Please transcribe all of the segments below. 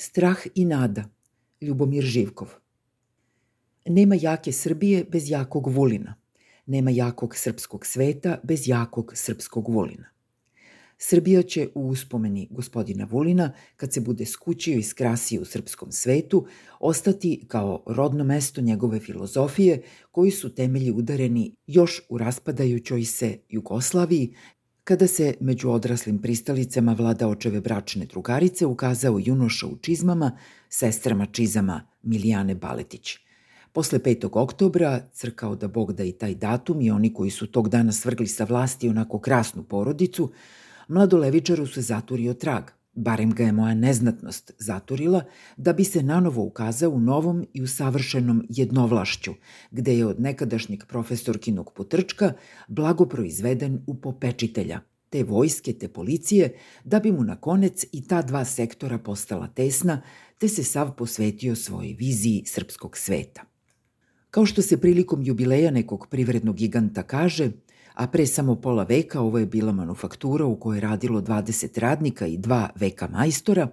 Strah i nada, Ljubomir Živkov. Nema jake Srbije bez jakog Vulina. Nema jakog srpskog sveta bez jakog srpskog Vulina. Srbija će u uspomeni gospodina Vulina, kad se bude skućio i skrasio u srpskom svetu, ostati kao rodno mesto njegove filozofije, koji su temelji udareni još u raspadajućoj se Jugoslaviji, kada se među odraslim pristalicama vlada očeve bračne drugarice ukazao junoša u čizmama, sestrama čizama Milijane Baletić. Posle 5. oktobra, crkao da Bog da i taj datum i oni koji su tog dana svrgli sa vlasti onako krasnu porodicu, mladolevičaru se zaturio trag, barem ga je moja neznatnost zaturila, da bi se nanovo ukazao u novom i usavršenom jednovlašću, gde je od nekadašnjeg profesorkinog potrčka blago proizveden u popečitelja, te vojske, te policije, da bi mu na konec i ta dva sektora postala tesna, te se sav posvetio svojoj viziji srpskog sveta. Kao što se prilikom jubileja nekog privrednog giganta kaže – a pre samo pola veka ovo je bila manufaktura u kojoj je radilo 20 radnika i dva veka majstora,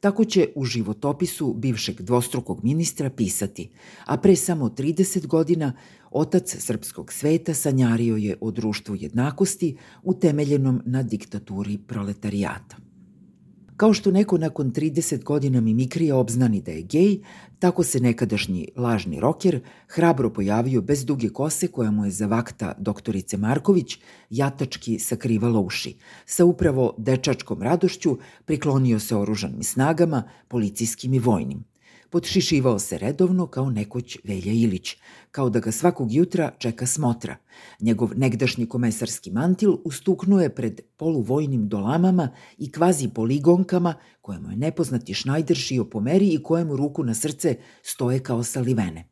tako će u životopisu bivšeg dvostrukog ministra pisati, a pre samo 30 godina otac srpskog sveta sanjario je o društvu jednakosti utemeljenom na diktaturi proletarijata. Kao što neko nakon 30 godina mimikrija obznani da je gej, tako se nekadašnji lažni roker hrabro pojavio bez duge kose koja mu je za vakta doktorice Marković jatački sakrivala uši. Sa upravo dečačkom radošću priklonio se oružanim snagama, policijskim i vojnim. Podšišivao se redovno kao nekoć Velja Ilić, kao da ga svakog jutra čeka smotra. Njegov negdašnji komesarski mantil ustuknuje pred poluvojnim dolamama i kvazi poligonkama koje mu je nepoznati šnajder šio po meri i kojemu ruku na srce stoje kao salivene.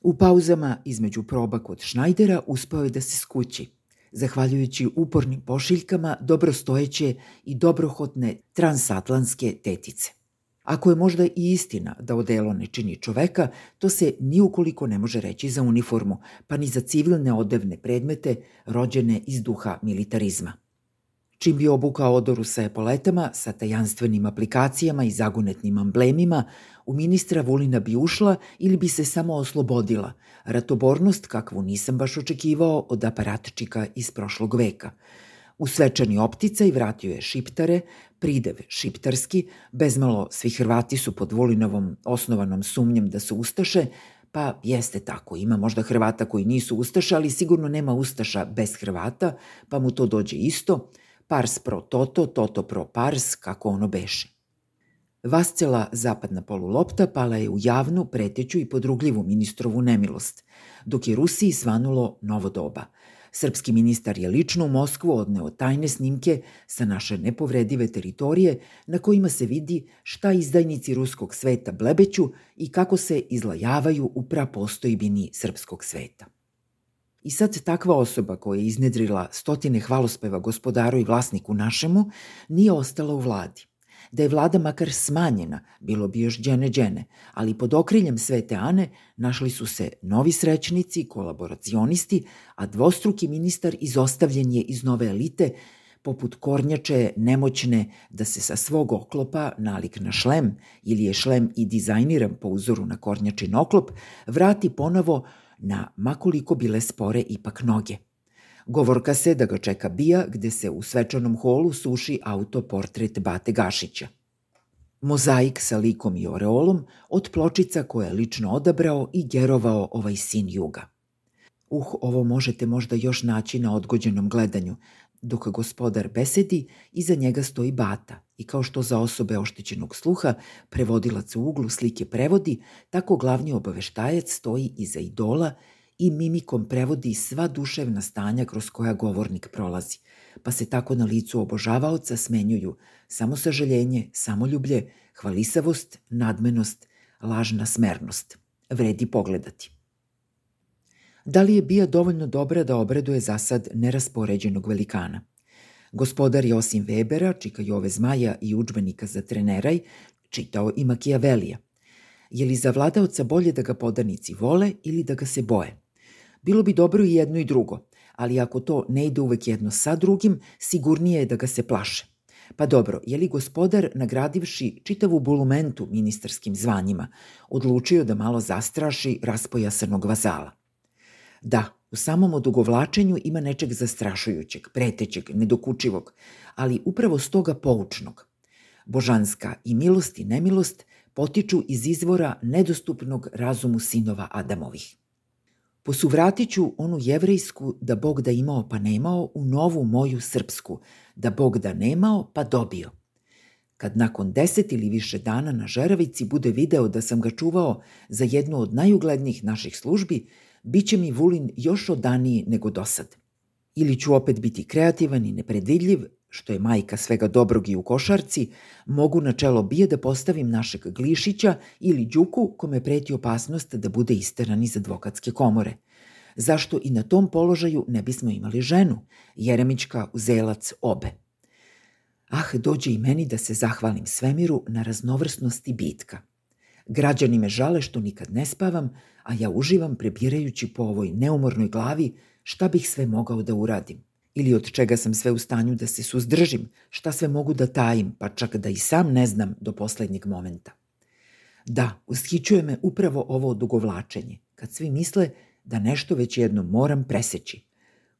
U pauzama između proba kod Šnajdera uspeo je da se skući, zahvaljujući upornim pošiljkama dobrostojeće i dobrohotne transatlantske tetice. Ako je možda i istina da odelo ne čini čoveka, to se ni ukoliko ne može reći za uniformu, pa ni za civilne odevne predmete rođene iz duha militarizma. Čim bi obukao odoru sa epoletama, sa tajanstvenim aplikacijama i zagunetnim amblemima, u ministra Vulina bi ušla ili bi se samo oslobodila, ratobornost kakvu nisam baš očekivao od aparatčika iz prošlog veka – U svečani i vratio je šiptare, pridev šiptarski, bezmalo svi Hrvati su pod Volinovom osnovanom sumnjem da su Ustaše, pa jeste tako, ima možda Hrvata koji nisu Ustaša, ali sigurno nema Ustaša bez Hrvata, pa mu to dođe isto, pars pro toto, toto pro pars, kako ono beše. Vascela zapadna polulopta pala je u javnu, preteću i podrugljivu ministrovu nemilost, dok je Rusiji svanulo novo doba – Srpski ministar je lično u Moskvu odneo tajne snimke sa naše nepovredive teritorije na kojima se vidi šta izdajnici ruskog sveta blebeću i kako se izlajavaju u prapostojbini srpskog sveta. I sad takva osoba koja je iznedrila stotine hvalospeva gospodaru i vlasniku našemu nije ostala u vladi. Da je vlada makar smanjena, bilo bi još džene džene, ali pod okriljem Svete Ane našli su se novi srećnici, kolaboracionisti, a dvostruki ministar izostavljen je iz nove elite, poput kornjače nemoćne da se sa svog oklopa, nalik na šlem, ili je šlem i dizajniran po uzoru na kornjačin oklop, vrati ponovo na makoliko bile spore ipak noge – Govorka se da ga čeka bija gde se u svečanom holu suši autoportret Bate Gašića. Mozaik sa likom i oreolom od pločica koje je lično odabrao i gerovao ovaj sin juga. Uh, ovo možete možda još naći na odgođenom gledanju, dok gospodar besedi, iza njega stoji bata i kao što za osobe oštećenog sluha prevodilac u uglu slike prevodi, tako glavni obaveštajac stoji iza idola i mimikom prevodi sva duševna stanja kroz koja govornik prolazi, pa se tako na licu obožavaoca smenjuju samo sažaljenje, samoljublje, hvalisavost, nadmenost, lažna smernost. Vredi pogledati. Da li je bija dovoljno dobra da obreduje za sad neraspoređenog velikana? Gospodar je osim Webera, Čika Jove Zmaja i učbenika za treneraj, čitao i Makijavelija. Je li za vladaoca bolje da ga podanici vole ili da ga se boje? Bilo bi dobro i jedno i drugo, ali ako to ne ide uvek jedno sa drugim, sigurnije je da ga se plaše. Pa dobro, je li gospodar, nagradivši čitavu bulumentu ministarskim zvanjima, odlučio da malo zastraši raspojasanog vazala? Da, u samom odugovlačenju ima nečeg zastrašujućeg, pretećeg, nedokučivog, ali upravo stoga poučnog. Božanska i milost i nemilost potiču iz izvora nedostupnog razumu sinova Adamovih. Posuvratit ću onu jevrejsku da Bog da imao pa nemao u novu moju srpsku, da Bog da nemao pa dobio. Kad nakon deset ili više dana na žeravici bude video da sam ga čuvao za jednu od najuglednijih naših službi, bit će mi Vulin još odaniji nego dosad. Ili ću opet biti kreativan i nepredvidljiv, što je majka svega dobrog i u košarci, mogu na čelo bije da postavim našeg Glišića ili Đuku kome preti opasnost da bude isteran iz advokatske komore. Zašto i na tom položaju ne bismo imali ženu, Jeremićka uzelac obe. Ah, dođe i meni da se zahvalim svemiru na raznovrsnosti bitka. Građani me žale što nikad ne spavam, a ja uživam prebirajući po ovoj neumornoj glavi šta bih sve mogao da uradim ili od čega sam sve u stanju da se suzdržim, šta sve mogu da tajim, pa čak da i sam ne znam do poslednjeg momenta. Da, ushićuje me upravo ovo odugovlačenje, kad svi misle da nešto već jednom moram preseći.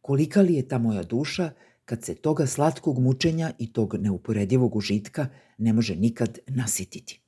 Kolika li je ta moja duša kad se toga slatkog mučenja i tog neuporedivog užitka ne može nikad nasititi?